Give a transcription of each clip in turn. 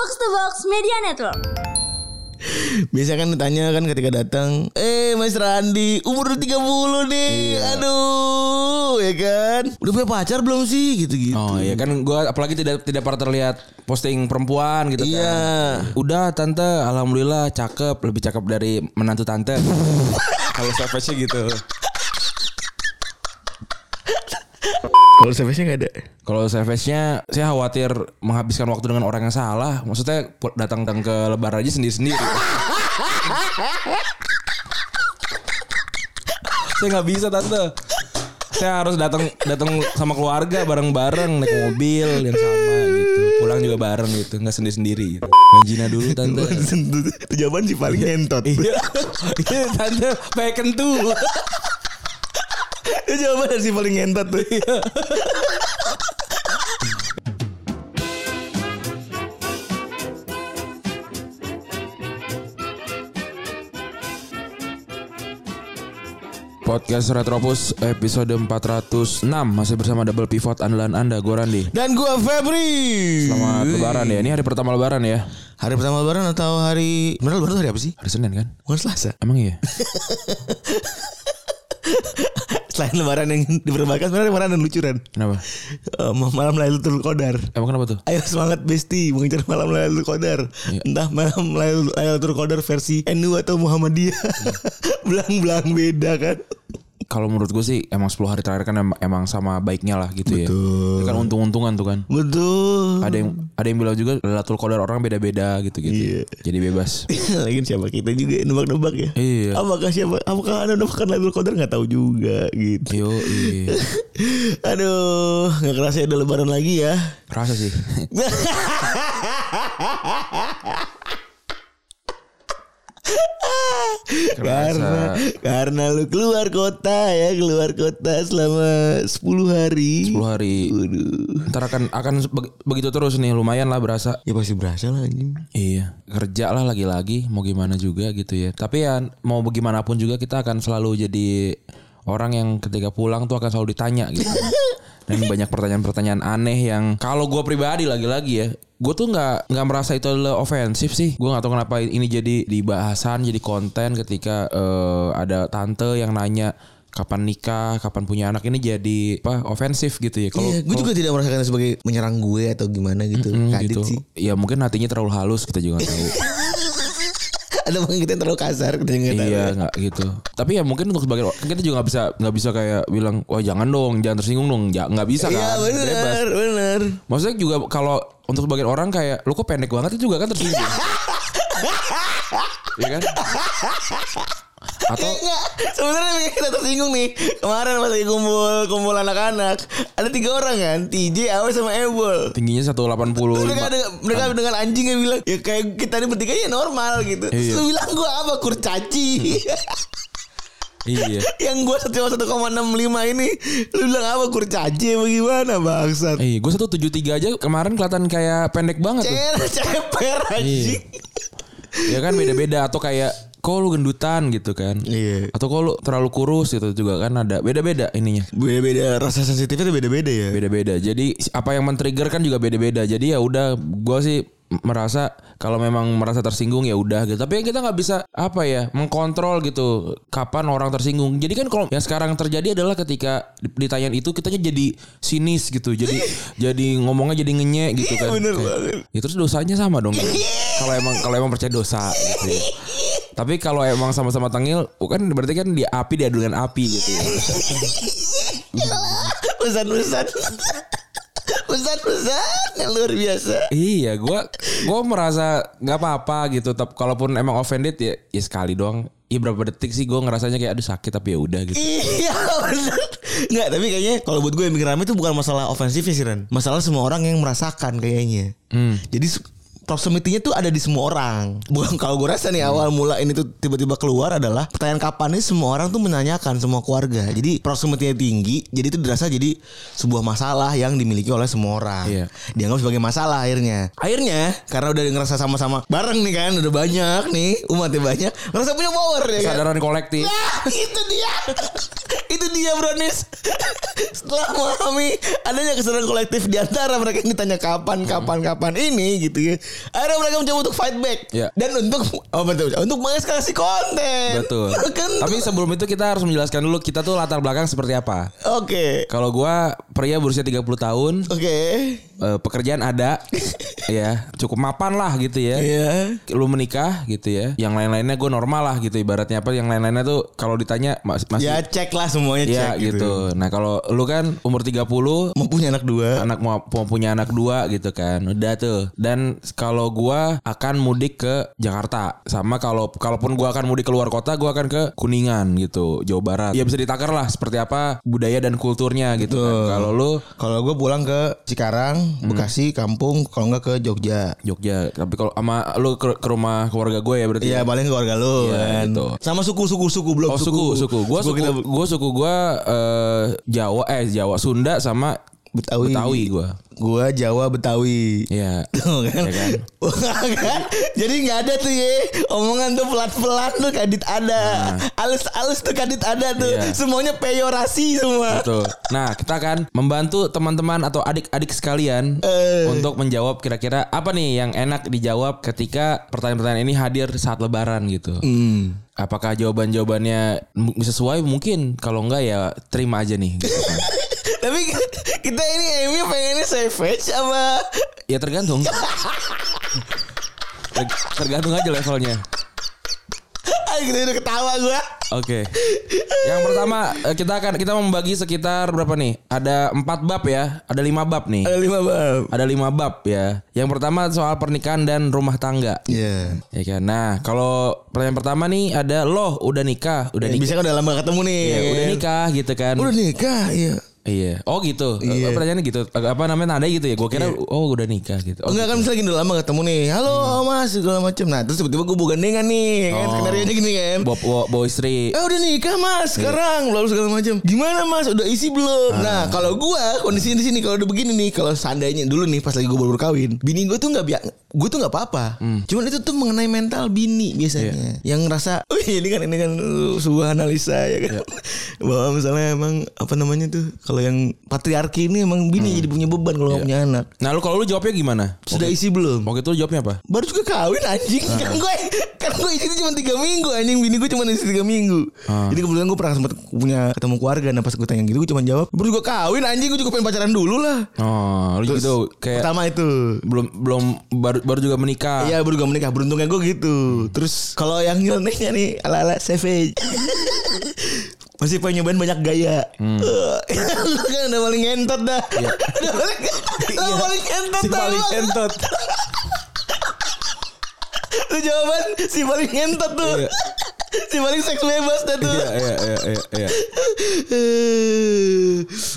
Box to Box Media Network. Biasa kan ditanya kan ketika datang, eh Mas Randi, umur udah 30 nih. Aduh, ya kan? Udah punya pacar belum sih gitu-gitu. Oh iya kan gue apalagi tidak tidak pernah terlihat posting perempuan gitu kan. Iya. Udah tante alhamdulillah cakep lebih cakep dari menantu tante. Kalau savage gitu. Kalau service-nya gak ada. Kalau savage-nya saya khawatir menghabiskan waktu dengan orang yang salah. Maksudnya datang datang ke lebaran aja sendiri-sendiri. saya nggak bisa tante. Saya harus datang datang sama keluarga bareng-bareng naik mobil yang sama gitu. Pulang juga bareng gitu, nggak sendiri-sendiri gitu. Main Gina dulu tante. Itu jawaban sih paling ngentot. Iya, iya tante peken tuh. Itu jawaban sih paling ngentot tuh. Podcast Retropus episode 406 masih bersama double pivot andalan Anda gue Randi. Dan gua Febri. Selamat lebaran ya. Ini hari pertama lebaran ya. Hari pertama lebaran atau hari Bener lebaran hari apa sih? Hari Senin kan? Bukan Selasa. Emang iya? Selain lebaran yang diperbakas sebenarnya lebaran dan lucuran. Kenapa? Eh, malam Lailatul Qadar. Emang kenapa tuh? Ayo semangat Besti mengejar malam Lailatul Qadar. Entah malam Lail- Lailatul Qadar versi NU atau Muhammadiyah. Belang-belang beda kan. Kalau menurut gue sih emang 10 hari terakhir kan emang, emang sama baiknya lah gitu ya. Betul. Kan untung-untungan tuh kan. Betul. Ada yang ada yang bilang juga Lailatul Qadar orang beda-beda gitu-gitu. Iya. Jadi bebas. Lagi siapa kita juga nebak-nebak ya. Iya. Apakah siapa? Apakah anda nebakkan Lailatul Qadar nggak tahu juga gitu. Yo, iya. Aduh, nggak kerasa udah lebaran lagi ya. Rasa sih. karena karena lu keluar kota ya, keluar kota selama 10 hari. 10 hari. Waduh. Ntar akan akan be- begitu terus nih lumayan lah berasa. Ya pasti berasa lah anjing. Iya, kerja lah lagi-lagi mau gimana juga gitu ya. Tapi ya mau bagaimanapun juga kita akan selalu jadi orang yang ketika pulang tuh akan selalu ditanya gitu. Dan banyak pertanyaan-pertanyaan aneh yang kalau gue pribadi lagi-lagi ya, gue tuh nggak nggak merasa itu adalah ofensif sih. Gue nggak tahu kenapa ini jadi di bahasan, jadi konten ketika eh, ada tante yang nanya kapan nikah, kapan punya anak ini jadi apa ofensif gitu ya. Kalau Iya, gue juga tidak merasakan sebagai menyerang gue atau gimana gitu. Hmm, Kadit gitu. sih. Ya mungkin hatinya terlalu halus kita juga tahu. Ada mungkin kita terlalu kasar kita. Iya nggak gitu. Tapi ya mungkin untuk sebagian orang kita juga nggak bisa nggak bisa kayak bilang wah jangan dong jangan tersinggung dong ya nggak bisa Iya kan bebas. benar, benar. Maksudnya juga kalau untuk sebagian orang kayak lu kok pendek banget itu juga kan tersinggung. Iya kan? Atau Enggak, sebenarnya yang kita tersinggung nih. Kemarin pas lagi kumpul kumpul anak-anak, ada tiga orang kan, TJ, Awe sama Ebol. tingginya 185 Terus mereka dengan, mereka dengan anjingnya bilang ya kayak kita ini bertiga ya normal gitu. Terus Iya. lu bilang gua apa kurcaci. Iya. Yang gua cuma 1,65 ini lu bilang apa kurcaci apa gimana bangsat. Eh, gue 173 aja kemarin kelihatan kayak pendek banget tuh. Cer ceper anjing. Ya kan beda-beda atau kayak kok lu gendutan gitu kan. Iya. Atau kok lu terlalu kurus gitu juga kan ada beda-beda ininya. Beda-beda rasa sensitifnya tuh beda-beda ya. beda-beda. Jadi apa yang men-trigger kan juga beda-beda. Jadi ya udah gua sih merasa kalau memang merasa tersinggung ya udah gitu. Tapi kita nggak bisa apa ya mengkontrol gitu kapan orang tersinggung. Jadi kan kalau yang sekarang terjadi adalah ketika ditanyain itu kita jadi sinis gitu. Jadi jadi ngomongnya jadi ngenyek gitu kan. bener Kayak, banget. Ya terus dosanya sama dong. kalau emang kalau emang percaya dosa gitu ya. Tapi kalau emang sama-sama tengil, kan berarti kan di api diadu dengan api gitu ya. Pesan-pesan. Pesan-pesan yang luar biasa. Iya, gua gua merasa nggak apa-apa gitu. Tapi kalaupun emang offended ya, ya sekali doang. Iya berapa detik sih gue ngerasanya kayak aduh sakit tapi ya udah gitu. Iya Enggak tapi kayaknya Kalau buat gue yang bikin rame itu bukan masalah ofensif ya sih Ren Masalah semua orang yang merasakan kayaknya Hmm. Jadi proximity-nya tuh ada di semua orang. Bukan kalau gue rasa nih awal mula ini tuh tiba-tiba keluar adalah pertanyaan kapan ini semua orang tuh menanyakan semua keluarga. Jadi proximity-nya tinggi, jadi itu dirasa jadi sebuah masalah yang dimiliki oleh semua orang. Iya. Dianggap sebagai masalah akhirnya. Akhirnya karena udah ngerasa sama-sama bareng nih kan, udah banyak nih, umatnya banyak, ngerasa punya power ya kan. Kesadaran kolektif. Nah, itu dia. itu dia Bronis. Setelah memahami adanya kesadaran kolektif di antara mereka yang ditanya kapan, kapan, kapan ini gitu ya. Akhirnya mereka mencoba untuk fight back. Ya. Dan untuk oh betul, untuk mengeskalasi konten. Betul. Kan- Tapi sebelum itu kita harus menjelaskan dulu kita tuh latar belakang seperti apa. Oke. Kalau gua pria berusia 30 tahun, Oke. eh, pekerjaan ada, ya cukup mapan lah gitu ya. Iya. Lu menikah gitu ya. Yang lain-lainnya gue normal lah gitu ibaratnya apa. Yang lain-lainnya tuh kalau ditanya mas- masih Ya cek lah semuanya ya cek gitu. Nah kalau lu kan umur 30 Mempunyai anak dua. anak mau, mau punya anak dua gitu kan udah tuh dan kalau gua akan mudik ke Jakarta sama kalau kalaupun gua akan mudik keluar kota gua akan ke Kuningan gitu Jawa Barat ya bisa ditakar lah seperti apa budaya dan kulturnya gitu kan. kalau lu Kalau gue pulang ke Cikarang, Hmm. Bekasi, kampung, kalau nggak ke Jogja. Jogja tapi kalau sama lu ke, ke rumah keluarga gue ya berarti Iya, paling keluarga lu Iya, kan. gitu. Sama suku-suku suku belum Oh suku suku gua suku kita gua suku gua eh, Jawa eh Jawa Sunda sama Betawi. Betawi gua Gua Jawa Betawi. Iya Tuh kan. Ya kan? Kan? Jadi nggak ada tuh ya omongan tuh pelan-pelan tuh kadit ada, alus-alus tuh kadit ada tuh. Nah. Iya. Semuanya peyorasi semua. Betul. Nah, kita akan membantu teman-teman atau adik-adik sekalian Eh. untuk menjawab kira-kira apa nih yang enak dijawab ketika pertanyaan-pertanyaan ini hadir saat lebaran gitu. Hmm. Apakah jawaban-jawabannya sesuai? Mungkin kalau enggak ya terima aja nih. gitu kan. Tapi kita ini Amy pengennya savage apa? ya tergantung. Ter- tergantung aja levelnya. Ah, gitu udah ketawa gua. Oke. Yang pertama eh, kita akan kita membagi sekitar berapa nih? Ada empat bab ya. Ada lima bab nih. Ada lima bab. Ada lima bab ya. Yang pertama soal pernikahan dan rumah tangga. Iya. Ya kan. Nah, kalau pertanyaan pertama nih ada loh udah nikah, udah nikah. Bisa kan udah lama ketemu nih. Ya, udah nikah gitu kan. Udah nikah, iya. Iya. Oh gitu. Iya. Pertanyaannya gitu. Apa namanya nada gitu ya? Gue kira oh udah nikah gitu. Oh, Enggak kan misalnya gini lama ketemu nih. Halo mas segala macam. Nah terus tiba-tiba gue gandengan nih. Kan Oh. skenario nya gini kan. Bob, Bob, Bob istri. Eh udah nikah mas sekarang lalu segala macam. Gimana mas udah isi belum? Nah kalau gua kondisi di sini kalau udah begini nih kalau seandainya dulu nih pas lagi gue baru kawin, bini gue tuh nggak biak, gue tuh nggak apa-apa. Cuman itu tuh mengenai mental bini biasanya, yang ngerasa, wih ini kan ini kan uh, sebuah analisa ya kan, bahwa misalnya emang apa namanya tuh kalau yang patriarki ini emang bini jadi punya beban kalau nggak punya anak. Nah, lu kalau lu jawabnya gimana? Sudah isi belum? Waktu itu lu jawabnya apa? Baru juga kawin anjing. Kan gue Kan gue isi cuma 3 minggu anjing. Bini gue cuma isi 3 minggu. Jadi kebetulan gue pernah sempat punya ketemu keluarga. Nah pas gue tanya gitu gue cuma jawab Baru juga kawin anjing. Gue juga pengen pacaran dulu lah. Oh, lu gitu kayak Pertama itu. belum belum baru baru juga menikah. Iya baru juga menikah. Beruntungnya gue gitu. Terus kalau yang nyelenehnya nih Ala-ala savage Masih pengen nyobain banyak gaya Lu kan udah paling ngentot dah Udah paling Udah paling ngentot Si dah paling lu. entot. Itu jawaban si paling ngentot tuh. Iya. si paling seks bebas dah tuh. Iya, iya, iya, iya, iya.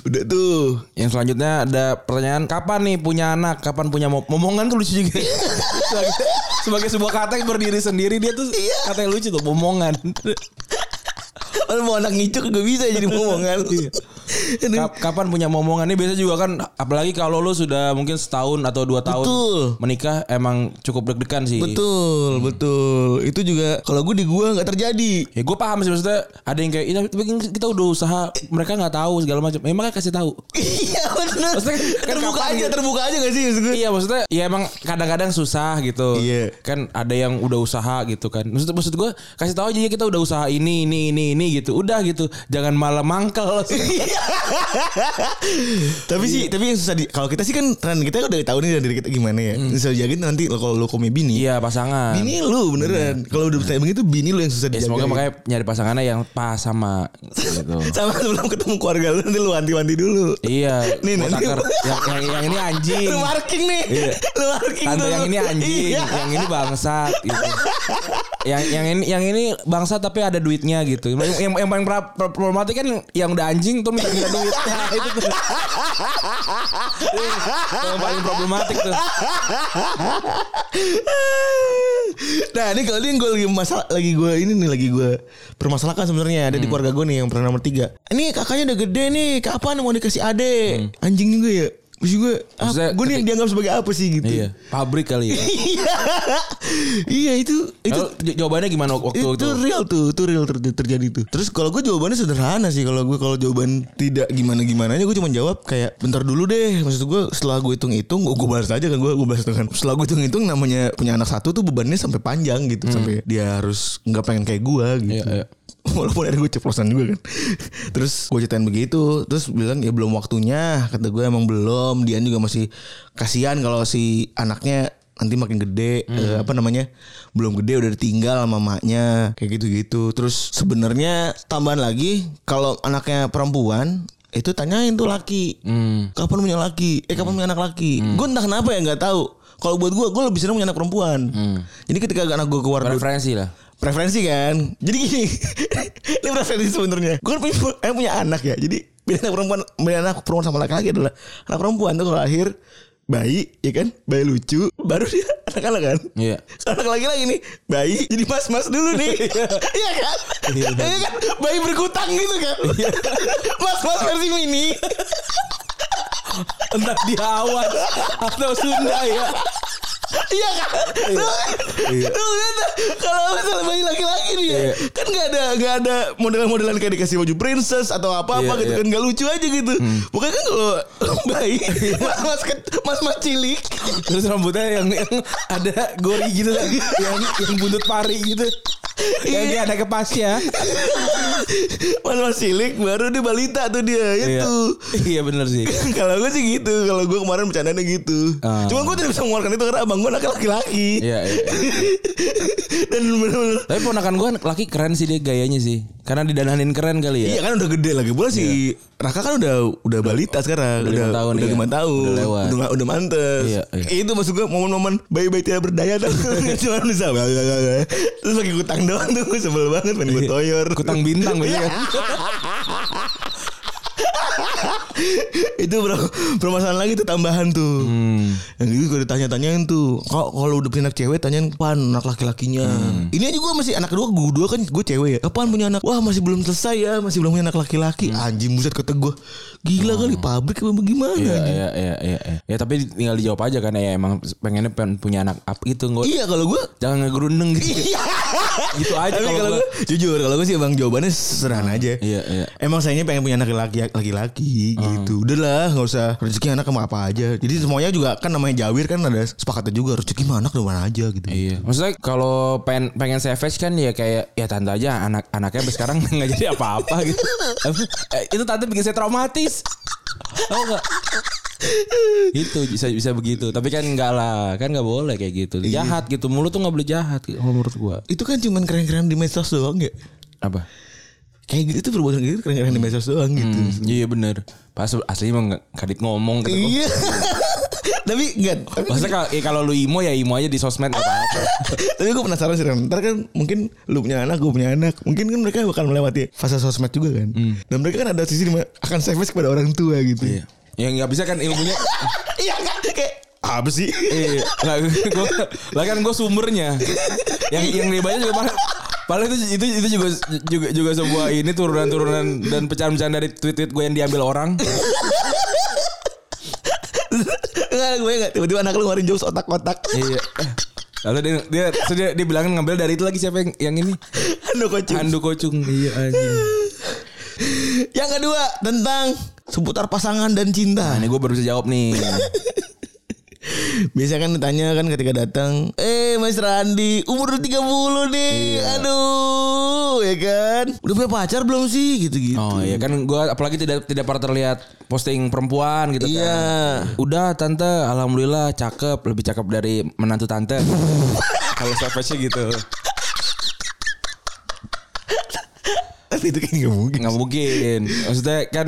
Udah tuh. Yang selanjutnya ada pertanyaan kapan nih punya anak? Kapan punya mom- momongan tuh lucu juga. sebagai, sebagai sebuah kata yang berdiri sendiri dia tuh kata yang lucu tuh momongan. Kalau mau anak ngicuk gak bisa jadi ngomongan. Iya. Kap- kapan punya momongan ini biasa juga kan apalagi kalau lu sudah mungkin setahun atau dua tahun Betul. menikah emang cukup deg-degan sih. Betul, betul. Itu juga kalau gue di gua nggak terjadi. Ya gue paham sih maksudnya ada yang kayak "Ih, tapi kita udah usaha mereka nggak tahu segala macam. Ya makanya kasih tahu. Iya benar. Maksudnya kan terbuka kapan aja, gitu? terbuka aja gak sih maksud gue? Iya maksudnya ya emang kadang-kadang susah gitu. Iya. Kan ada yang udah usaha gitu kan. Maksud maksud gue kasih tahu aja ya kita udah usaha ini ini ini ini gitu. Udah gitu. Jangan malah mangkel. tapi sih, tapi yang susah di kalau kita sih kan tren kita udah tahu nih dari kita gimana ya. Susah jagain nanti lo- kalau lo komi bini. Iya pasangan. Bini lu beneran. Kalau udah bertanya begitu bini lu yang susah Ya, dijaga. semoga makanya nyari pasangannya yang pas sama gitu. Sama sebelum ketemu keluarga lu nanti lu wanti-wanti dulu. Iya, Nih, nanti-. Yang, yang, yang ini anjing. Lu marking nih. Iya. Lu marking Tante yang ini anjing, Iya. yang ini bangsat gitu. yang yang ini yang ini bangsat tapi ada duitnya gitu. Yang yang, yang paling pra- pra- problematik kan yang udah anjing tuh minta minta duit. Nah, itu tuh. yang paling problematik tuh. nah ini kalau ini gue lagi masalah lagi gue ini nih lagi gue permasalahkan sebenarnya ada di keluarga gue nih yang pernah nomor tiga. Ini kakaknya udah gede nih, kapan mau dikasih ade? Anjing juga ya. Maksud gue, Maksudnya gue nih dianggap sebagai apa sih gitu? Iya, pabrik kali ya. Iya, iya itu itu Lalu jawabannya gimana waktu itu itu? real tuh, itu real ter- terjadi tuh. Terus kalau gue jawabannya sederhana sih. Kalau gue kalau jawaban tidak gimana gimana gue cuma jawab kayak bentar dulu deh. Maksud gue setelah gue hitung-hitung, gue gue balas aja kan gue gue balas dengan. Setelah gue hitung-hitung namanya punya anak satu tuh bebannya sampai panjang gitu, sampai dia harus nggak pengen kayak gue gitu. Iya, iya. Walaupun ada gue ceplosan juga kan. Terus gue ceritain begitu Terus bilang ya belum waktunya. Kata gue emang belum. Dian juga masih Kasihan kalau si anaknya Nanti makin gede eh, Apa namanya Belum gede udah ditinggal sama maknya Kayak gitu-gitu. Terus sebenarnya tambahan lagi Kalau anaknya perempuan Itu tanyain tuh laki. Hmm. Kapan punya laki? Eh kapan punya anak laki? Gue entah kenapa ya nggak tahu kalau buat gue, gue lebih senang punya anak perempuan. Jadi ketika anak gue keluar Preferensi lah. preferensi kan? Jadi gini ini preferensi sebenarnya. Gue kan punya, eh, punya anak ya. Jadi beda anak perempuan beda anak perempuan sama laki-laki adalah anak perempuan. Tuh kalau lahir bayi ya kan? Bayi lucu baru dia anak-anak kan? Iya. anak laki-laki nih bayi jadi mas-mas dulu nih. Iya. Kan? Iya. Kan? Bayi berkutang gitu kan? Mas-mas versi mini. Entah di awan atau Sunda ya. Iya kan? Tuh, tuh kan, kalau misalnya bayi laki-laki nih ya, Iya. kan nggak ada nggak ada modelan-modelan kayak dikasih baju princess atau apa-apa Iya, gitu iya. kan nggak lucu aja gitu. Bukan kan kalau bayi mas mas mas mas cilik Terus rambutnya yang yang ada gori gitu kan. yang yang buntut pari gitu. Yang dia ada kepasnya. mas mas cilik baru dia balita tuh dia Iya. itu. Iya bener sih. kalau gue sih gitu, kalau gue kemarin bercandanya gitu. Ah. Cuman gue tidak bisa mengeluarkan itu karena abang gue anak laki-laki. Iya, iya. Dan bener-bener Tapi ponakan gue laki keren sih dia gayanya sih. Karena didananin keren kali ya. Iya kan udah gede lagi pula si Raka kan udah udah balita sekarang Udah lima tahun, udah iya. lima tahun Udah lewat. udah udah mantes Iya, iya. itu maksud gue momen-momen bayi-bayi tidak berdaya tuh cuma bisa terus pakai kutang doang tuh gue sebel banget pengen gue toyor Iya. Kutang bintang kan. itu bro permasalahan lagi tuh tambahan tuh Hmm. yang gitu gue ditanya-tanyain tuh kalau kalau udah punya anak cewek tanyain kapan anak laki-lakinya Hmm. ini aja gue masih anak kedua gue dua kan gue cewek ya kapan punya anak wah masih belum selesai ya masih belum punya anak laki-laki anjing buset kata gue gila kali pabrik apa gimana Hmm. Iya, anjing? iya, iya, iya, iya. Ya tapi tinggal dijawab aja kan ya emang pengennya pengen punya anak apa gitu nggak iya kalau gue jangan ngegerundeng gitu. Iya. gitu aja kalau gua. gue jujur kalau gue sih bang jawabannya sederhana aja. Iya, iya. Emang sayangnya pengen punya anak laki-laki laki-laki gitu. Udahlah nggak usah rezeki anak sama apa aja. Jadi semuanya juga kan namanya jawir kan ada sepakatnya juga rezeki mah anak mana aja gitu. Iya, maksudnya kalau pengen pengen savage kan ya kayak ya tante aja anak anaknya sampai sekarang nggak jadi apa-apa gitu. Eh, itu tante bikin saya traumatis. Tahu nggak? itu bisa bisa begitu tapi kan enggak lah kan nggak boleh kayak gitu jahat gitu mulut tuh nggak boleh jahat kalau menurut gua Itu kan cuman keren-keren di medsos doang ya. apa Kayak gitu itu perbuatan gitu keren-keren di medsos doang gitu. Hmm, iya bener pas aslinya emang kadit ngomong gitu Iya. tapi enggak. Tapi, Maksudnya kalau, ya kalau lu imo ya imo aja di sosmed nggak apa-apa. tapi gue penasaran sih Ren. Ntar kan mungkin lu punya anak, gue punya anak. Mungkin kan mereka bakal melewati fase sosmed juga kan. Dan mereka kan ada sisi akan savage kepada orang tua gitu. Iya. Ya nggak bisa kan ilmunya. Iya kan kayak apa sih? Iya, lah, gua, lah kan gue sumbernya. Yang yang baca juga paling, paling itu itu itu juga juga juga sebuah ini turunan-turunan dan pecahan-pecahan dari tweet-tweet gue yang diambil orang. Enggak gue enggak tiba-tiba anak lu ngeluarin jokes otak-otak. iya. Lalu dia dia terus dia, dia bilangin ngambil dari itu lagi siapa yang yang ini? Aduh kocok. Handu kocung. Iya anjing. Yang kedua tentang seputar pasangan dan cinta. Nah, ini gue baru bisa jawab nih. Biasa kan ditanya kan ketika datang, "Eh, Mas Randi, umur udah 30 nih. Iya. Aduh, ya kan? Udah punya pacar belum sih?" gitu-gitu. Oh iya kan gue apalagi tidak tidak pernah terlihat posting perempuan gitu kan. Iya. Udah tante alhamdulillah cakep lebih cakep dari menantu tante. Kalau savage gitu. Tapi itu kan gak mungkin. nggak mungkin. Maksudnya kan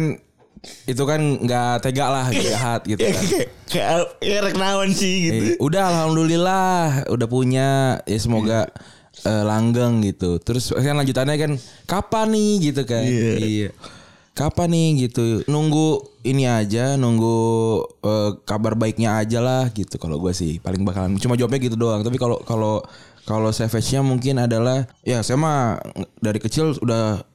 itu kan nggak tega lah jahat gitu Ya, kan. kayak kayak reknawan sih gitu. Eh, udah alhamdulillah udah punya ya semoga eh, langgeng gitu. Terus kan lanjutannya kan kapan nih gitu kan. Iya. Kapan nih gitu. Nunggu ini aja, nunggu eh, kabar baiknya aja lah gitu kalau gue sih paling bakalan cuma jawabnya gitu doang. Tapi kalau kalau kalau savage-nya mungkin adalah ya saya mah dari kecil udah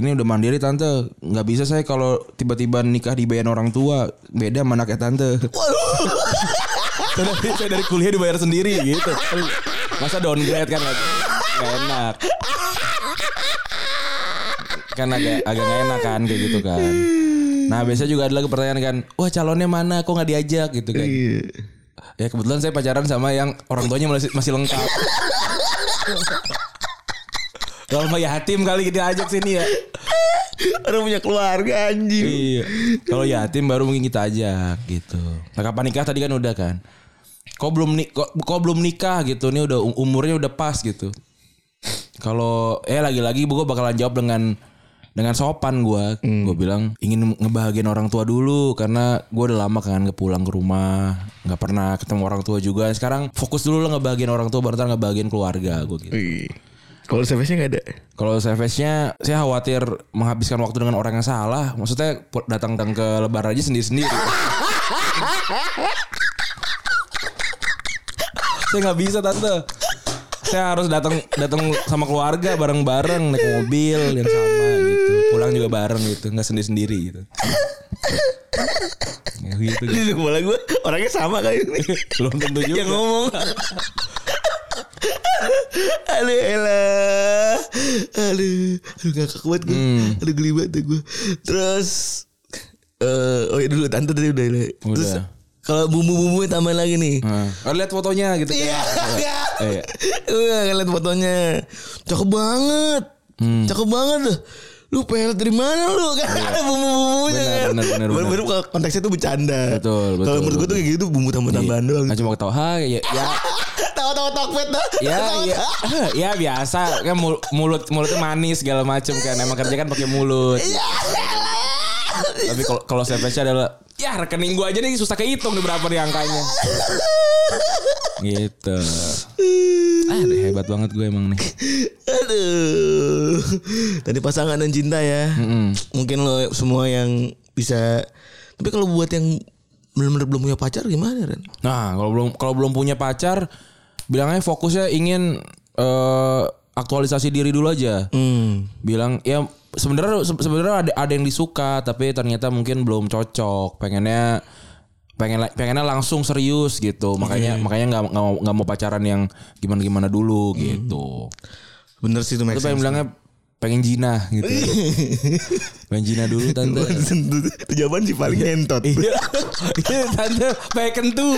ini udah mandiri tante. Nggak bisa saya kalau tiba-tiba nikah dibayar orang tua. Beda sama anaknya tante. Saya, dari, saya dari kuliah dibayar sendiri gitu. Masa downgrade kan nggak enak. Kan agak agak nggak enak kan kayak gitu kan. Nah biasanya juga ada lagi pertanyaan kan wah calonnya mana? Kok nggak diajak? Gitu kan. Iya. ya kebetulan saya pacaran sama yang orang tuanya masih masih lengkap kalau mau yatim kali kita ajak sini ya Orang punya keluarga anjing. Iya. Kalau yatim baru mungkin kita ajak gitu. Nah, kapan nikah tadi kan udah kan. Kok belum nik kok, kok belum nikah gitu. Ini udah um- umurnya udah pas gitu. Kalau eh lagi-lagi gue bakalan jawab dengan dengan sopan gue. Gue bilang ingin ngebahagiain orang tua dulu karena gue udah lama kan nggak pulang ke rumah, nggak pernah ketemu orang tua juga. Sekarang fokus dulu lah ngebahagiain orang tua baru ntar ngebahagiain keluarga gue gitu. Wih. Kalau service-nya nggak ada. Kalau savage-nya saya khawatir menghabiskan waktu dengan orang yang salah. Maksudnya pu- datang-datang ke lebaran aja sendiri-sendiri. saya nggak bisa tante. Saya harus datang datang sama keluarga bareng-bareng naik mobil yang sama gitu. Pulang juga bareng gitu, nggak sendiri-sendiri gitu. Ya, gitu. Di kepala gue orangnya sama kayak ini. Belum tentu juga. yang ngomong. aduh elah. Aduh. Aduh gak kuat gue. Hmm. Aduh geli banget gue. Terus. eh oh ya dulu tante tadi udah. udah. Terus kalau bumbu-bumbu tambah lagi nih. Nah, oh, lihat fotonya gitu. Iya. Iya. Gue ngeliat fotonya. Cakep banget. Hmm. Cakep banget tuh. Lu pelet dari mana lu kan ada bumbu-bumbunya Benar, kan. benar, benar, benar. Baru konteksnya tuh bercanda. Betul, betul, Kalau menurut gue tuh kayak gitu bumbu tambah-tambahan doang. Nggak cuma ketawa, ha ya, ya Tahu-tahu tokpet dah. ya ya ya biasa kan mul- mulut mulutnya manis segala macem kan emang kerja kan pakai mulut Iya. tapi kalau kalau savage adalah ya rekening gua aja nih susah kehitung nih berapa nih angkanya gitu ah deh, hebat banget gue emang nih Aduh. Tadi pasangan dan cinta ya. Mungkin lo semua yang bisa tapi kalau buat yang benar-benar belum punya pacar gimana Ren? nah kalau belum kalau belum punya pacar bilangnya fokusnya ingin eh, aktualisasi diri dulu aja Hmm. bilang ya sebenarnya se- sebenarnya ada ada yang disuka tapi ternyata mungkin belum cocok. Pengennya pengen pengennya langsung serius gitu. Makanya makanya nggak nggak mau nggak mau pacaran yang gimana gimana dulu gitu. Bener sih itu pengen bilangnya pengen jina gitu. Pengen jina dulu tante. itu jawaban sih paling ngentot. iya. Iya, tante. Pengen kentu.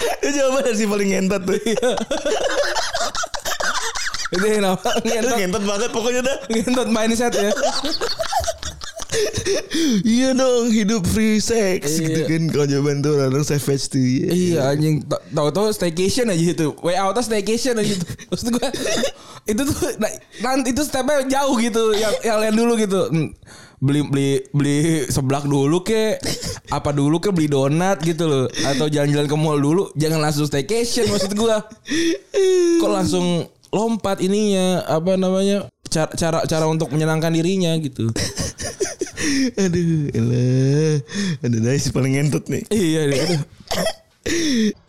Itu jawaban sih paling ngentot. Tuh. Itu Itu ngentot ngentot banget pokoknya dah. ngentot mindset ya Iya dong hidup free sex Iya. gitu kan kalau jawaban tuh orang savage tuh. Iya. Iya anjing Ta- tahu-tahu staycation aja itu. Way out staycation aja itu. Maksud gue itu tuh nah, nanti itu stepnya jauh gitu yang yang lain dulu gitu. Hmm, Beli beli beli seblak dulu ke apa dulu ke beli donat gitu loh atau jalan-jalan ke mall dulu jangan langsung staycation maksud gua kok langsung lompat ininya apa namanya cara cara cara untuk menyenangkan dirinya gitu Aduh, elah. Aduh, nice paling ngentot nih. Iya, iya. aduh.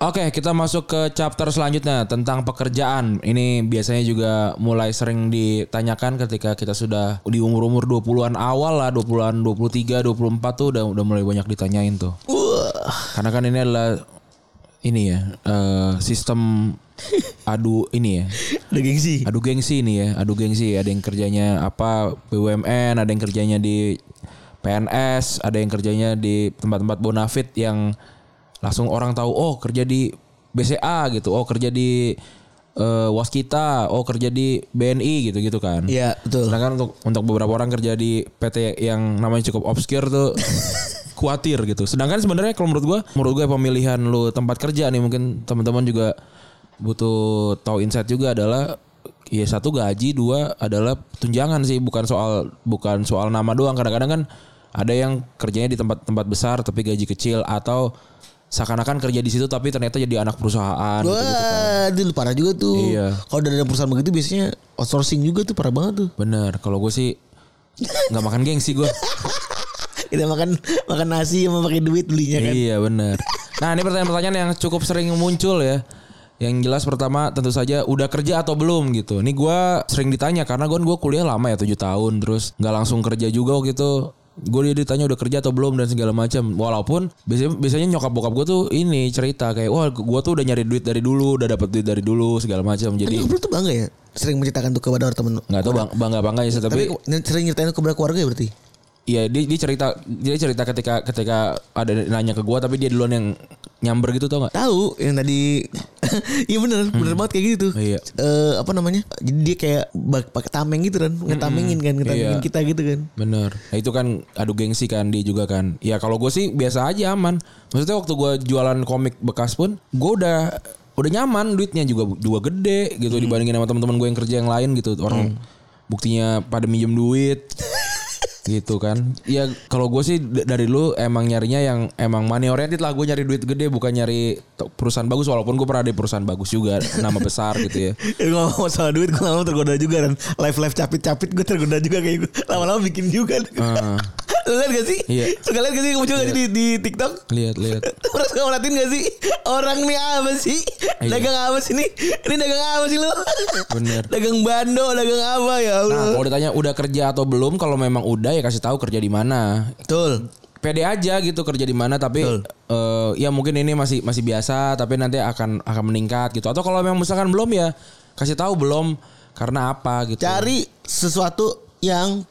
Oke, kita masuk ke chapter selanjutnya tentang pekerjaan. Ini biasanya juga mulai sering ditanyakan ketika kita sudah di umur-umur 20-an awal lah, 20-an 23, 24 tuh udah udah mulai banyak ditanyain tuh. Karena kan ini adalah ini ya, eh, sistem adu ini ya. Ada gengsi. Adu gengsi nih ya, adu gengsi. Ada yang kerjanya apa BUMN, ada yang kerjanya di PNS, ada yang kerjanya di tempat-tempat bonafit yang langsung orang tahu oh kerja di BCA gitu, oh kerja di eh, Waskita, oh kerja di BNI gitu-gitu kan. Iya, betul. Sedangkan untuk untuk beberapa orang kerja di PT yang namanya cukup obscure tuh khawatir gitu. Sedangkan sebenarnya kalau menurut gua, menurut gua pemilihan lu tempat kerja nih mungkin teman-teman juga butuh tahu insight juga adalah ya satu gaji, dua adalah tunjangan sih, bukan soal bukan soal nama doang. Kadang-kadang kan ada yang kerjanya di tempat-tempat besar tapi gaji kecil atau seakan-akan kerja di situ tapi ternyata jadi anak perusahaan gitu, gitu kan. Wah, itu parah juga tuh. Iya. Kalau dari perusahaan begitu biasanya outsourcing juga tuh parah banget tuh. Bener, kalau gue sih nggak makan gengsi gue. Kita makan makan nasi sama pakai duit belinya kan. Iya benar. Nah ini pertanyaan-pertanyaan yang cukup sering muncul ya. Yang jelas pertama tentu saja udah kerja atau belum gitu. Ini gua sering ditanya karena gue gua kuliah lama ya 7 tahun terus nggak langsung kerja juga waktu itu. Gue dia ditanya udah kerja atau belum dan segala macam. Walaupun biasanya biasanya nyokap bokap gue tuh ini cerita kayak wah gua tuh udah nyari duit dari dulu, udah dapat duit dari dulu segala macam. Jadi lu tuh bangga ya sering menceritakan tuh kepada orang temen. nggak tahu bang, bangga bangga ya Tapi, tapi sering nyeritain kepada keluarga ya berarti. Iya dia, dia cerita dia cerita ketika ketika ada nanya ke gua tapi dia duluan yang nyamber gitu tau nggak? Tahu yang tadi Iya bener Bener banget kayak gitu Iya. Eh, Apa namanya Jadi dia kayak pakai tameng gitu kan Ngetamengin kan Ngetamengin Iya. kita gitu kan Bener. Nah, itu kan adu gengsi kan dia juga kan. Ya kalau gue sih biasa aja aman. Maksudnya waktu gue jualan komik bekas pun gue udah udah nyaman duitnya juga juga gede gitu dibandingin sama teman-teman gue yang kerja yang lain gitu. Orang buktinya pada minjem duit. gitu kan. Ya kalau gue sih dari dulu emang nyarinya yang emang money oriented lah. Gue nyari duit gede bukan nyari perusahaan bagus. Walaupun gue pernah di perusahaan bagus juga nama besar gitu ya. Ngomong masalah duit Gue lama tergoda juga kan Live live capit-capit Gue tergoda juga kayak gitu Lama-lama bikin juga Lu liat gak sih? Iya. Suka liat gak sih Muncul gak sih di, di TikTok? Lihat lihat. Pernah suka ngeliatin gak sih? Orang nih apa sih? Iya. Dagang apa sih nih? Ini dagang apa sih lu? Bener. Dagang bando Dagang apa ya Allah? Nah kalau ditanya udah kerja atau belum kalau memang udah ya kasih tahu kerja di mana. Betul. Pede aja gitu kerja di mana tapi eh, ya mungkin ini masih masih biasa tapi nanti akan akan meningkat gitu. Atau kalau memang misalkan belum ya kasih tahu belum karena apa gitu. Cari sesuatu yang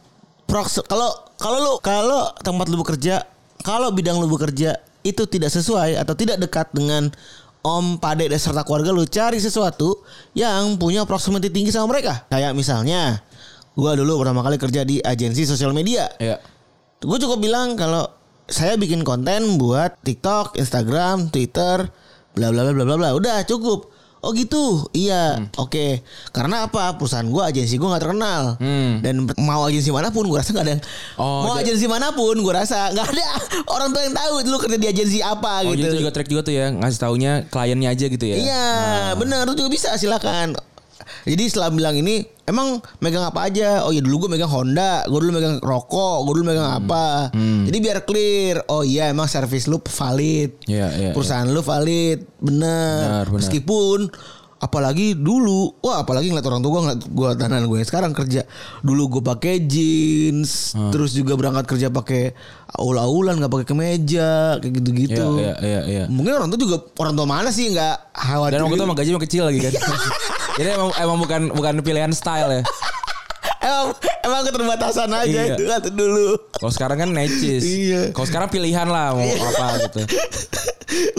prox kalau kalau lu kalau tempat lu bekerja kalau bidang lu bekerja itu tidak sesuai atau tidak dekat dengan om pade dan serta keluarga lu cari sesuatu yang punya proximity tinggi sama mereka kayak misalnya gua dulu pertama kali kerja di agensi sosial media ya gue cukup bilang kalau saya bikin konten buat TikTok, Instagram, Twitter, bla bla bla bla bla bla. Udah cukup. Oh gitu, iya, oke. Karena apa? Perusahaan gue, agensi gue nggak terkenal. Hmm. Dan mau agensi mana pun, gue rasa nggak ada. Oh, mau agensi mana pun, gue rasa nggak ada orang tua yang tahu lu kerja di agensi apa oh gitu. jadi itu juga trik juga tuh ya ngasih taunya kliennya aja gitu ya Iya, benar itu juga bisa silakan. Jadi setelah bilang ini emang megang apa aja? Oh iya dulu gue megang Honda, gue dulu megang rokok, gue dulu megang apa? Jadi biar clear. Oh iya emang service lu valid. Iya, iya, Perusahaan lu valid, bener. Benar, benar. Meskipun apalagi dulu, wah apalagi ngeliat orang tua gue ngeliat gue tahanan gue yang sekarang kerja. Dulu gue pakai jeans, Hmm. terus juga berangkat kerja pakai aul-aulan nggak pakai kemeja, kayak gitu-gitu. Iya, iya, iya, iya. Mungkin orang tua juga orang tua mana sih nggak khawatir. dan waktu itu gitu. emang gaji emang kecil lagi kan jadi emang emang bukan bukan pilihan style ya emang emang keterbatasan aja Iya. itu kan dulu. kalau sekarang kan necis Iya. kalau sekarang pilihan lah mau apa gitu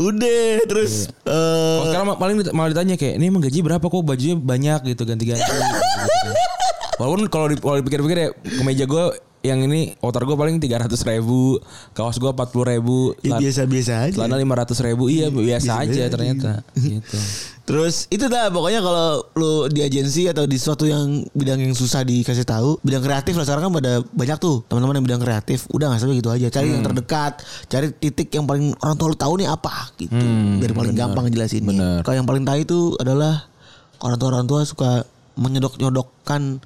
Udah terus Iya. eh Kalau sekarang paling malah ditanya kayak ini emang gaji berapa kok bajunya banyak gitu ganti-ganti. gitu. Walaupun kalau di- kalau dipikir-pikir ya kemeja gue yang ini outer gue paling tiga ratus ribu, kaos gue empat puluh ribu, ya biasa-biasa aja. celana lima ratus ribu, iya biasa biasa-biasa aja aja. ternyata. gitu. Terus itu dah pokoknya kalau lu di agensi atau di suatu yang bidang yang susah dikasih tahu, bidang kreatif lah sekarang kan pada banyak tuh teman-teman yang bidang kreatif. Udah nggak sampai gitu aja, cari Hmm. yang terdekat, cari titik yang paling orang tua lu tahu nih apa gitu. Biar paling gampang jelasin. Hmm, bener. Kalau yang paling tahu itu adalah orang tua orang tua suka menyodok-nyodokkan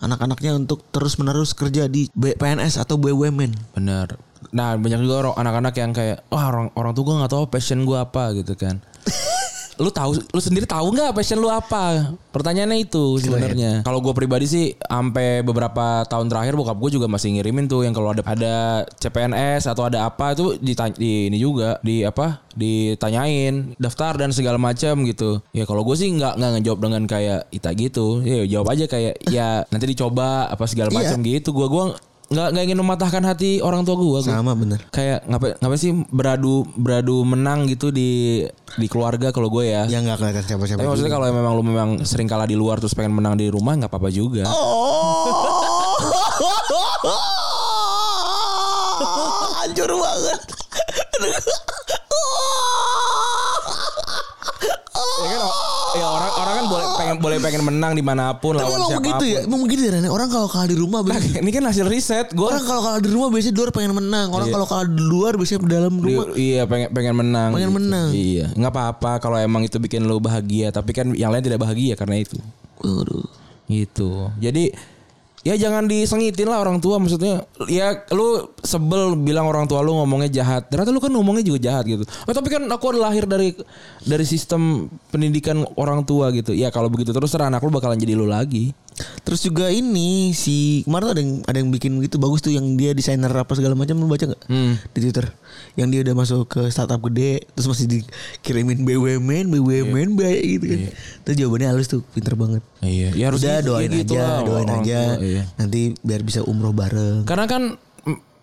anak-anaknya untuk terus-menerus kerja di PNS atau BUMN. Bener. Nah banyak juga orang anak-anak yang kayak wah orang orang tuh gue nggak tahu passion gue apa gitu kan. lu tahu lu sendiri tahu nggak passion lu apa? Pertanyaannya itu sebenarnya. Kalau gue pribadi sih sampai beberapa tahun terakhir bokap gue juga masih ngirimin tuh yang kalau ada ada CPNS atau ada apa itu ditanya, di ini juga di apa ditanyain daftar dan segala macam gitu. Ya kalau gue sih nggak nggak ngejawab dengan kayak Ita gitu. Ya jawab aja kayak ya nanti dicoba apa segala Iya. macam gitu. Gue gua nggak nggak ingin mematahkan hati orang tua gue. Sama bener. Kayak ngapain ngapain sih beradu beradu menang gitu di di keluarga kalau gue ya. Ya nggak kelihatan siapa-siapa. Tapi maksudnya kalau memang lu memang sering kalah di luar terus pengen menang di rumah nggak apa-apa juga. Oh, hancur banget. Ya kan ya orang orang kan boleh pengen boleh pengen menang di mana pun Tapi lawan emang siapa pun. begitu ya, emang begitu ya. Ren. Orang kalau kalah di rumah, Nah, ini kan hasil riset gue. orang kalau kalah di rumah biasanya di luar pengen menang. Orang Iya. kalau kalah di luar biasanya di dalam rumah. iya pengen pengen menang. Pengen menang. Iya nggak apa-apa kalau emang itu bikin lu bahagia tapi kan yang lain tidak bahagia karena itu. Waduh. Gitu. Jadi ya jangan disengitin lah orang tua maksudnya ya lu sebel bilang orang tua lu ngomongnya jahat ternyata lu kan ngomongnya juga jahat gitu oh, tapi kan aku lahir dari dari sistem pendidikan orang tua gitu ya kalau begitu terus terang anak lu bakalan jadi lu lagi Terus juga ini si kemarin tuh ada yang ada yang bikin gitu bagus tuh yang dia desainer apa segala macam lu baca nggak Hmm. di Twitter? Yang dia udah masuk ke startup gede terus masih dikirimin BUMN, BUMN baik gitu kan. Terus jawabannya halus tuh pinter banget. iya ya harus Udah gitu- doain aja, doain aja. tua, iya. Nanti biar bisa umroh bareng. Karena kan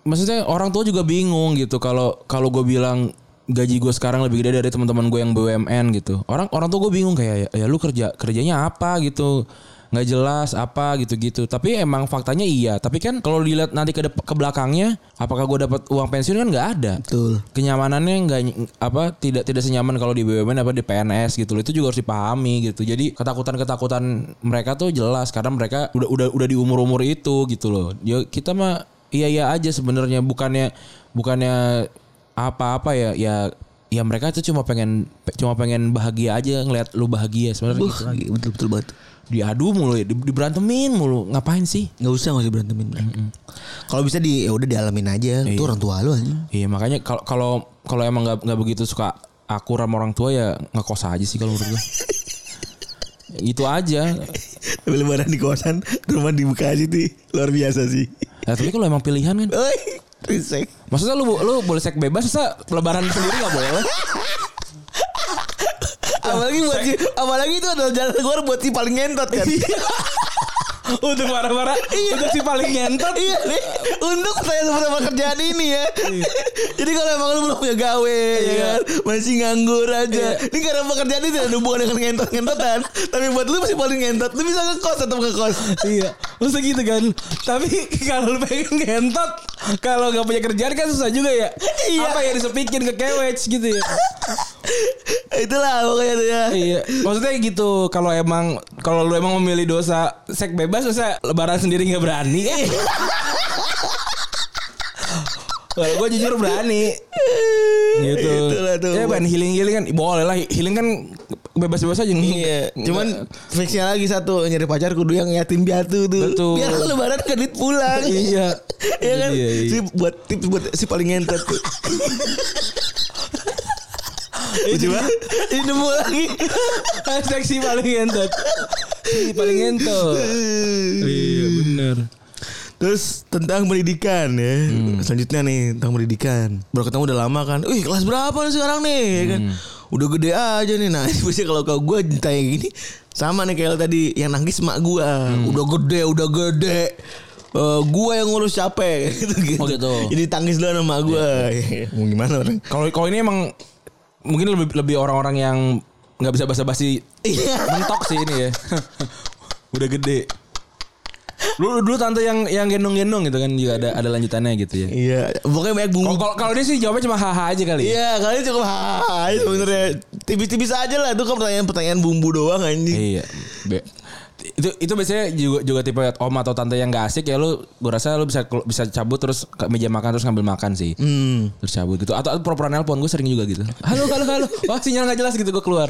maksudnya orang tua juga bingung gitu kalau kalau gue bilang gaji gue sekarang lebih gede dari teman-teman gue yang BUMN gitu. Orang orang tua gue bingung kayak ya, ya lu kerja kerjanya apa gitu nggak jelas apa gitu-gitu. Tapi emang faktanya iya. Tapi kan kalau dilihat nanti ke ke belakangnya apakah gue dapat uang pensiun kan nggak ada. Betul. kenyamanannya nggak apa tidak tidak senyaman kalau di BUMN apa di PNS gitu loh. Itu juga harus dipahami gitu. Jadi ketakutan ketakutan mereka tuh jelas. Karena mereka udah udah udah di umur umur itu gitu loh. Ya kita mah iya iya aja sebenarnya. Bukannya bukannya apa apa ya. Ya ya mereka tuh cuma pengen cuma pengen bahagia aja ngeliat lu bahagia sebenarnya gitu betul betul banget. diadu mulu ya di, diberantemin mulu ngapain sih Nggak usah nggak usah berantemin. Kalau bisa di ya udah dialamin aja. Itu orang tua lu aja. Iya makanya kalau kalau kalau emang nggak nggak begitu suka akur sama orang tua ya ngekos aja sih kalau menurut gue. Itu aja. Lebaran di kosan rumah di Bekasi tuh luar biasa sih. Ya, tapi kalau emang pilihan kan. Oi, risek. Maksudnya lu lu boleh sek bebas, masa lebaran sendiri nggak boleh? apalagi buat si, apalagi itu adalah jalan keluar buat si paling ngentot kan. Untuk marah-marah, untuk si paling ngentot. iya nih. Untuk saya sama kerjaan ini ya. Jadi kalau emang lu belum punya gawe ya kan, masih nganggur aja. Ini karena pekerjaan ini tidak ada hubungan dengan ngentot-ngentotan. Tapi buat lu masih paling ngentot, lu bisa ngekos atau ngekos. iya, maksudnya gitu kan. Tapi kalau lu pengen ngentot, kalau nggak punya kerjaan kan susah juga ya. Iya. Apa yang disepikin ke kewec gitu ya. Itulah pokoknya ya. iya, maksudnya gitu. Kalau emang kalau lu emang memilih dosa sek bebas, masa lebaran sendiri nggak berani? Kalau gue jujur berani gitu. Itulah tuh. Ya ban healing healing kan boleh lah healing kan bebas bebas aja nih. Iya, cuman fixnya lagi satu nyari pacar kudu yang yatim piatu tuh. Betul. Biar lebaran kredit pulang. Iya. Iya kan? Iya, iya. Si buat tips buat si paling ngentot tuh. Lucu banget. Ini nemu lagi. Hashtag si paling ngentot. Si paling ngentot. Iya bener. Terus tentang pendidikan ya. Hmm. Selanjutnya nih tentang pendidikan. Baru ketemu udah lama kan. Wih kelas berapa nih sekarang nih ya kan. Hmm. Udah gede aja nih. Nah ini biasanya kalau kau gue ditanya gini. Sama nih kayak tadi. Yang nangis mak gue. Hmm. Udah gede udah gede. Eh gue yang ngurus capek gitu, gitu. Oh, gitu. Jadi tangis dulu sama gue. Mau gimana orang? Kalau kalau ini emang mungkin lebih lebih orang-orang yang nggak bisa basa-basi Iya. mentok sih ini ya. Udah gede. Dulu dulu tante yang yang gendong-gendong gitu kan juga ada ada lanjutannya gitu ya. Iya. Pokoknya banyak bumbu. Kalau kalau- dia sih jawabnya cuma haha aja kali. ya. Iya kalian cukup hai sebenarnya tipis-tipis aja lah itu kan pertanyaan-pertanyaan bumbu doang anjing. Iya. Be- itu itu biasanya juga juga tipe om atau tante yang gak asik ya lu gue rasa lu bisa bisa cabut terus ke meja makan terus ngambil makan sih. Hmm. Terus cabut gitu atau pura-pura nelpon gue sering juga gitu. Halo halo halo. Wah sinyal nggak jelas gitu gue keluar.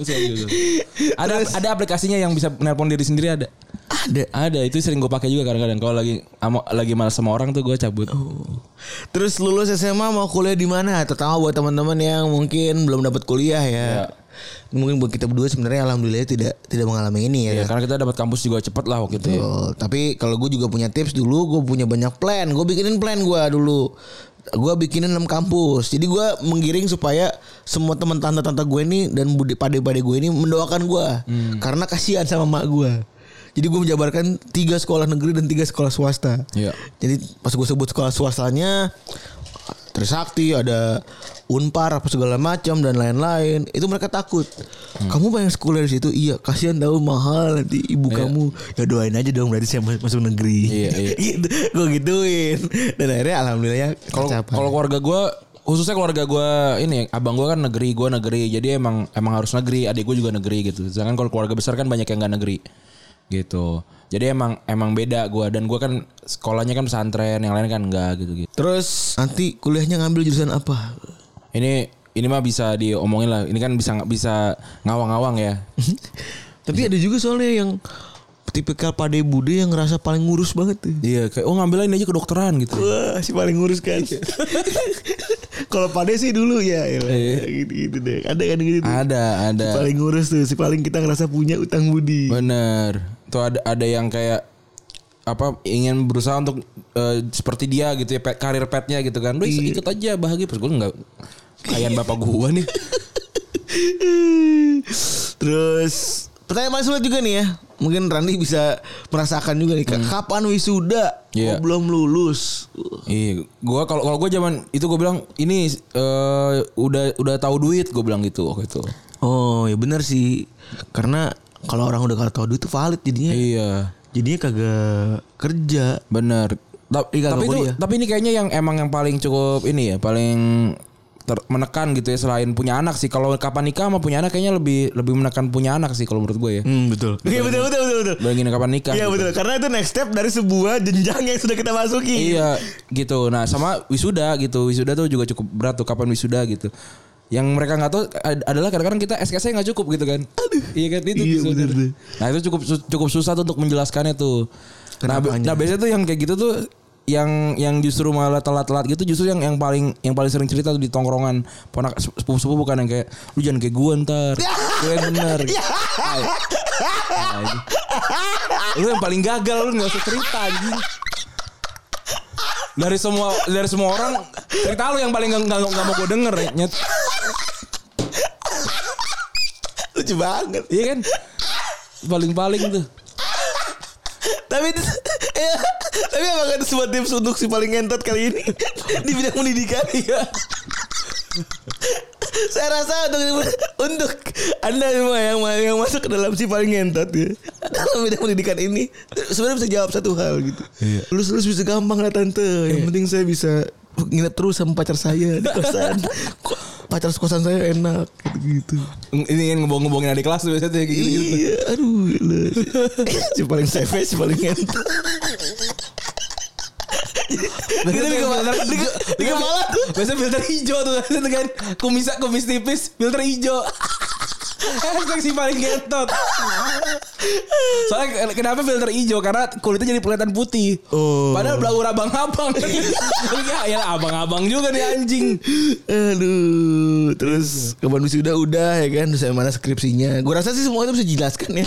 Terus kayak gitu. Ada ada aplikasinya yang bisa nelpon diri sendiri ada. Ada. Ada itu sering gue pakai juga kadang-kadang kalau lagi ama- lagi malas sama orang tuh gue cabut. Terus lulus SMA mau kuliah di mana? Terutama buat teman-teman yang mungkin belum dapat kuliah ya. Iya. Mungkin buat kita berdua sebenarnya alhamdulillah tidak tidak mengalami ini ya. Ya, karena kita dapat kampus juga cepet lah waktu itu. ya. Betul. Tapi kalau gue juga punya tips dulu, gue punya banyak plan. Gue bikinin plan gue dulu. Gue bikinin 6 kampus. Jadi gue menggiring supaya semua teman tante-tante gue ini dan budi pade-pade gue ini mendoakan gue. Hmm. Karena kasihan sama mak gue. Jadi gue menjabarkan tiga sekolah negeri dan tiga sekolah swasta. Iya. Jadi pas gue sebut sekolah swastanya Trisakti ada Unpar apa segala macam dan lain-lain. Itu mereka takut. Hmm. kamu pengen sekolah di situ? Iya kasihan tahu mahal nanti ibu Iya. kamu. Ya doain aja dong berarti saya masuk negeri. Iya, iya. gitu gue gituin. Dan akhirnya alhamdulillahnya Kalau tercapai. kalau keluarga gue khususnya keluarga gue ini abang gue kan negeri gue negeri. Jadi emang emang harus negeri adik gue juga negeri gitu. Sedangkan kalau keluarga besar kan banyak yang nggak negeri gitu jadi emang emang beda gue dan gue kan sekolahnya kan pesantren yang lain kan enggak gitu gitu terus nanti kuliahnya ngambil jurusan apa ini ini mah bisa diomongin lah ini kan bisa bisa ngawang-ngawang ya tapi ada juga soalnya yang tipikal pade bude yang ngerasa paling ngurus banget tuh. Iya kayak oh ngambil ini aja kedokteran gitu. Wah, si paling ngurus kan. Kalau pade sih dulu ya, ya Iya. gitu-gitu deh. Ada kan gitu. Ada ada. Si paling ngurus tuh, si paling kita ngerasa punya utang budi. Bener. Tuh ada ada yang kayak apa ingin berusaha untuk eh, seperti dia gitu ya pet, karir petnya gitu kan. Lu Iya. ikut aja bahagia. Terus gue nggak kayaan bapak gua nih. Terus pertanyaan sulit juga nih ya. Mungkin Randy bisa merasakan juga nih. Kapan wisuda? Hmm. Iya. Oh, belum lulus. Iya, gua kalau kalau gua zaman itu gua bilang ini eh, udah udah tahu duit gua bilang gitu waktu itu. Oh ya benar sih. Karena kalau orang udah kalau tahu duit itu valid jadinya. Iya, Jadinya kagak kerja. bener. Ta- Iya, tapi itu kuliah. tapi ini kayaknya yang emang yang paling cukup ini ya, paling ter- menekan gitu ya selain punya anak sih. Kalau kapan nikah sama punya anak kayaknya lebih lebih menekan punya anak sih kalau menurut gue ya. Hmm betul. Iya betul betul betul betul. Bayangin kapan nikah. Iya gitu. betul. Karena itu next step dari sebuah jenjang yang sudah kita masuki. Iya gitu. Nah sama wisuda gitu. Wisuda tuh juga cukup berat tuh kapan wisuda gitu. Yang mereka nggak tahu ad- adalah kadang-kadang kita SKS nggak cukup gitu kan. Iya kan itu. Iya, bener tuh. Nah itu cukup cukup susah tuh untuk menjelaskannya tuh. Nah, nah biasanya tuh yang kayak gitu tuh yang yang justru malah telat-telat gitu justru yang yang paling yang paling sering cerita tuh di tongkrongan ponak sepupu-sepupu bukan yang kayak lu jangan kayak gue ntar lu yang bener Ay. Ay. lu yang paling gagal lu nggak usah cerita anjing dari semua dari semua orang cerita lu yang paling nggak nggak mau gue denger ya nyet. Lucu banget. iya kan? Paling paling tuh. Tapi ya, tapi emang ada sebuah tips untuk si paling ngentot kali ini? Di bidang pendidikan? Ya. Saya rasa untuk untuk anda semua yang yang masuk ke dalam si paling ngentot ya dalam bidang pendidikan ini sebenarnya bisa jawab satu hal gitu. Lulus lulus bisa gampang lah tante. Yang penting saya bisa nginep terus sama pacar saya di kosan. Pacar kosan saya enak gitu. ini yang ngebohong-ngebohongin adik kelas tuh biasanya kayak gitu, gitu. Iya, aduh, si paling CV, si paling ngentot. Gitu di kepala, di, di kepala tuh. Biasanya filter hijau tuh Itu kan kumis kumis tipis filter hijau. Hashtag si paling gentot. Soalnya kenapa filter hijau? Karena kulitnya jadi kelihatan putih. Oh. Padahal blauur abang-abang. ya, ya abang-abang juga nih anjing. Aduh, terus kapan wisuda udah ya kan, terus mana skripsinya. Gue rasa sih semua itu bisa dijelaskan ya.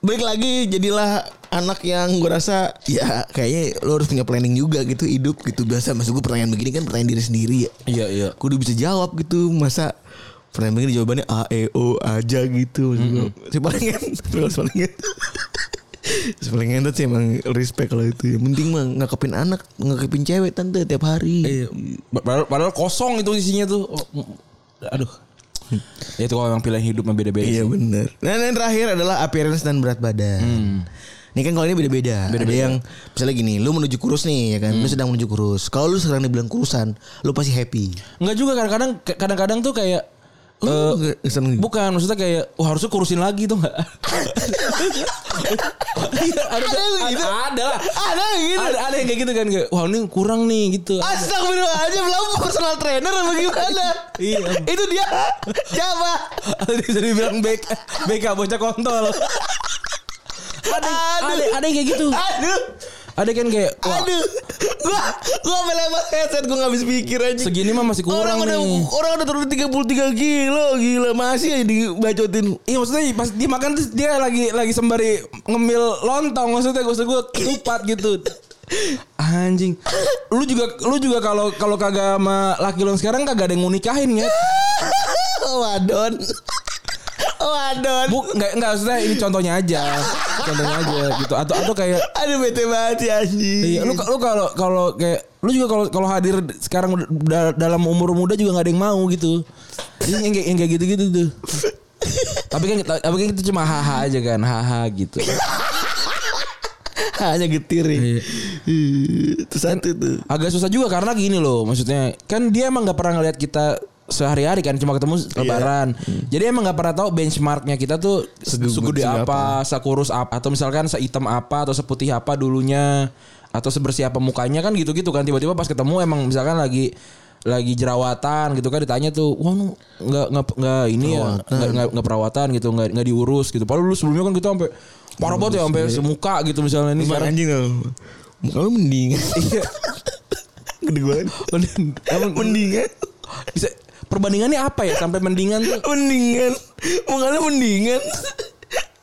Balik lagi jadilah anak yang gue rasa ya kayaknya lo harus punya planning juga gitu hidup gitu biasa maksud gue pertanyaan begini kan pertanyaan diri sendiri ya. Iya iya. Kudu bisa jawab gitu masa pertanyaan begini jawabannya A E O aja gitu maksud gue. Si paling si paling paling ngentot sih emang respect kalau itu ya. Penting mah ngakepin anak, ngakepin cewek tante tiap hari. Iya. Padahal, padahal kosong itu isinya tuh. Oh, aduh. Ya itu kalau yang pilihan hidup mah beda-beda. Iya bener. Nah yang terakhir adalah appearance dan berat badan. Ini kan kalau ini beda-beda. Ada yang misalnya gini, lu menuju kurus nih ya kan, lu sedang menuju kurus. Kalau lu sekarang dibilang kurusan, lu pasti happy. Enggak juga kadang-kadang kadang-kadang tuh kayak Eh, seneng gitu? Bukan maksudnya kayak wah harusnya kurusin lagi tuh enggak? Iya, ada, Ada yang ada, gitu? ada lah. Ada yang gitu. Ada, ada yang kayak gitu kan kayak wah ini kurang nih gitu. Astagfirullahaladzim, lu personal trainer apa gimana? Iya. Itu dia. Siapa? Ada bisa dibilang BK, BK bocah kontol. Ada, ada, ada yang kayak gitu. Aduh. Ada kan kayak wah Aduh. Gua gua sampai lempar headset gua gak bisa pikir aja. segini mah masih kurang orang udah nih. orang udah turun 33 kilo gila masih aja dibacotin Iya maksudnya pas dia makan terus dia lagi lagi sembari ngemil lontong maksudnya gue gue ketupat gitu. Anjing. Lu juga lu juga kalau kalau kagak sama laki lu sekarang kagak ada yang mau nikahin ya. Wadon. Wadon. Bu enggak enggak maksudnya ini contohnya aja. Contohnya aja gitu. Atau atau kayak Aduh bete banget ya anjing. Iya, lu lu kalau kalau kayak lu juga kalau kalau hadir sekarang da- dalam umur muda juga nggak ada yang mau gitu. Jadi yang kayak yang kayak gitu-gitu tuh. tapi kan kita- tapi kan itu cuma haha aja kan, haha gitu. Hanya getir ya. Iya. Itu satu tuh. Agak susah juga karena gini loh, maksudnya kan dia emang nggak pernah ngeliat kita sehari-hari kan cuma ketemu lebaran. Jadi emang nggak pernah tahu benchmarknya kita tuh Segede- segede apa, sekurus apa, atau misalkan sehitam apa atau seputih apa dulunya, atau sebersih apa mukanya kan gitu-gitu kan. Tiba-tiba pas ketemu emang misalkan lagi lagi jerawatan gitu kan ditanya tuh wah nggak nggak nggak ini ya nggak nggak nggak perawatan gitu nggak nggak diurus gitu padahal lu sebelumnya kan kita sampai parah banget ya sampai semuka gitu misalnya ini sekarang anjing tau. Muka lu mending. iya Gede banget. emang Mendingan. bisa perbandingannya apa ya sampai mendingan tuh Mendingan. Lu mendingan.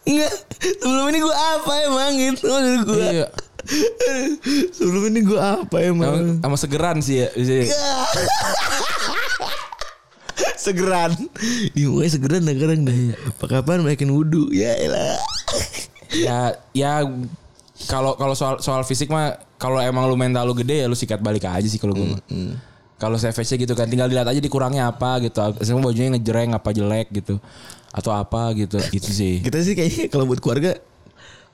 Enggak. Sebelum ini gua apa emang gitu maksud gua. iya Sebelum ini gua apa emang? sama, segeran sih ya bisa- segeran. Di mukanya segeran dah kadang dah. Apa kapan naikin wudhu? Ya elah. ya ya kalau kalau soal soal fisik mah kalau emang lu mental lu gede ya lu sikat balik aja sih kalau gue mah. Kalau savage gitu kan tinggal dilihat aja dikurangnya apa gitu. Semua bajunya ngejreng apa jelek gitu atau apa gitu. Itu sih. Kita sih kayaknya kalau buat keluarga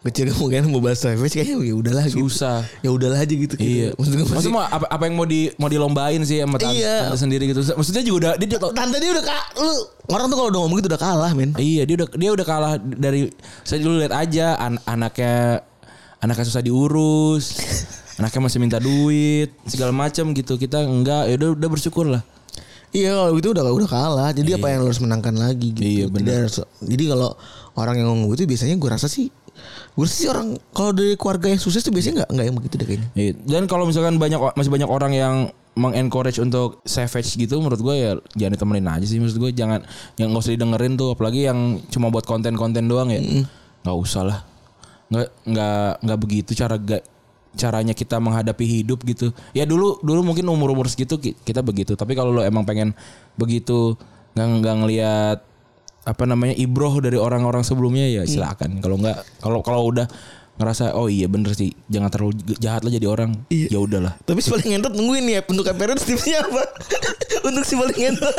kecil kemungkinan mau bahas savage kayaknya ya udahlah gitu. Susah. Ya udahlah aja gitu. Iya. Maksudnya Maksudnya mau apa, apa yang mau di mau dilombain sih sama tante, Iya. tante sendiri gitu. Maksudnya juga udah dia juga tante dia udah kak lu orang tuh kalau udah ngomong gitu udah kalah men. Iya dia udah dia udah kalah dari saya dulu lihat aja an- anaknya anaknya susah diurus anaknya masih minta duit segala macam gitu kita enggak ya udah udah bersyukur lah Iya kalau itu udah udah kalah. Jadi apa yang harus menangkan lagi gitu. Iya, Jadi benar. harus- jadi kalau orang yang ngomong gitu biasanya gue rasa sih gue rasa sih orang kalau dari keluarga yang sukses tuh biasanya nggak nggak yang begitu deh kayaknya. Iya. dan kalau misalkan banyak masih banyak orang yang mengencourage untuk savage gitu menurut gue ya jangan ditemenin aja sih maksud gue jangan yang nggak usah didengerin tuh apalagi yang cuma buat konten-konten doang ya nggak usah lah nggak nggak nggak begitu cara ga, caranya kita menghadapi hidup gitu ya dulu dulu mungkin umur umur segitu ki- kita begitu tapi kalau lo emang pengen begitu nggak nggak ngelihat apa namanya ibroh dari orang-orang sebelumnya ya silakan kalau nggak kalau kalau udah ngerasa oh iya bener sih jangan terlalu jahat lah jadi orang Iya. ya udahlah Tapi si paling ngentot nungguin nih ya untuk parents tipsnya apa? untuk si paling ngentot.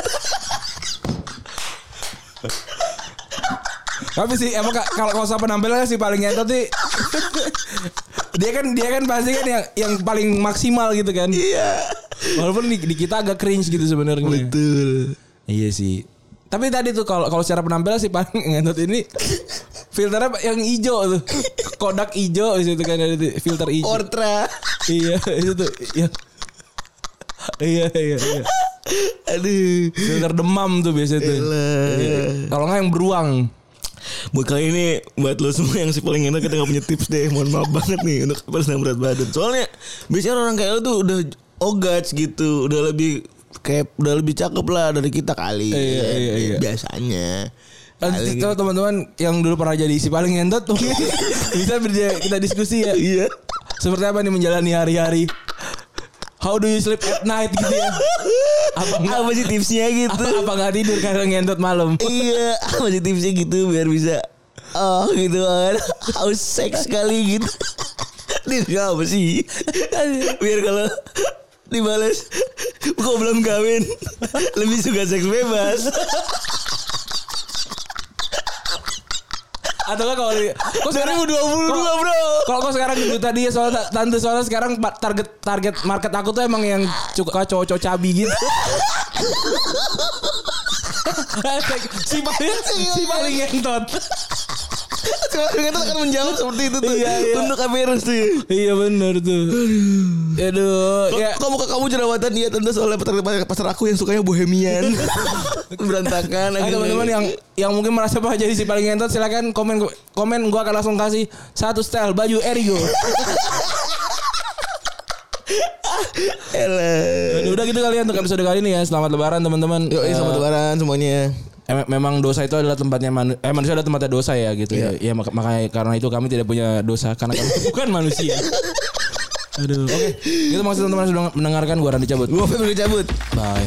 Tapi sih emang ka- kalau kalau soal penampilan sih paling ngentot sih. dia kan dia kan pasti kan yang yang paling maksimal gitu kan. Iya. Walaupun di, di kita agak cringe gitu sebenarnya. Betul. Iya sih. Tapi tadi tuh kalau kalau secara penampilan sih paling ngentot ini filternya yang hijau tuh. Kodak hijau di situ kan ada filter hijau. Ortra. iya, itu tuh. Iya. iya, iya, iya. Aduh. Filter demam tuh biasanya tuh. Iya. Kalau nggak yang beruang. Buat kali ini buat lo semua yang si paling ngentot kita gak punya tips deh. Mohon maaf banget nih untuk pas yang berat badan. Soalnya biasanya orang kayak lo tuh udah ogats gitu, udah lebih kayak udah lebih cakep lah dari kita kali. Iya, iya, iya. Biasanya. Nanti kalau teman-teman yang dulu pernah jadi si paling ngentot mungkin bisa berja- kita diskusi ya. Iya. Seperti apa nih menjalani hari-hari? How do you sleep at night gitu ya? Apa? Apa sih tipsnya gitu? Apa, apa nggak tidur karena ngentot malam? iya, apa sih tipsnya gitu biar bisa oh gitu kan. Haus seks kali gitu. Tipsnya apa sih? biar kalau dibales kok belum kawin lebih suka seks bebas Atau kalau di- kok sekarang 2022 kok- bro Kalau kok sekarang gendut tadi ya soalnya ta- tante soalnya sekarang target target market aku tuh emang yang suka cowok-cowok cabi gitu. si paling si paling ngentot. Sekarang itu akan menjawab seperti itu tuh Iya, iya. Untuk kamerus tuh iya benar tuh. Aduh, Kok ya kok muka kamu jerawatan Iya tante soalnya pasar, pasar aku yang sukanya bohemian Berantakan Nah, teman-teman yang yang mungkin merasa bahwa jadi si paling ngentot silakan komen komen gua akan langsung kasih satu style baju Erigo. Udah gitu kalian untuk episode kali ini ya. Selamat lebaran teman-teman. Yuk, Eh, selamat lebaran semuanya em- memang dosa itu adalah tempatnya manu eh manusia adalah tempatnya dosa ya gitu ya. Ya mak- makanya karena itu kami tidak punya dosa karena kami bukan manusia. Aduh, oke. Gitu maksud teman-teman sudah mendengarkan gua Randy cabut. Gue Febri cabut Bye.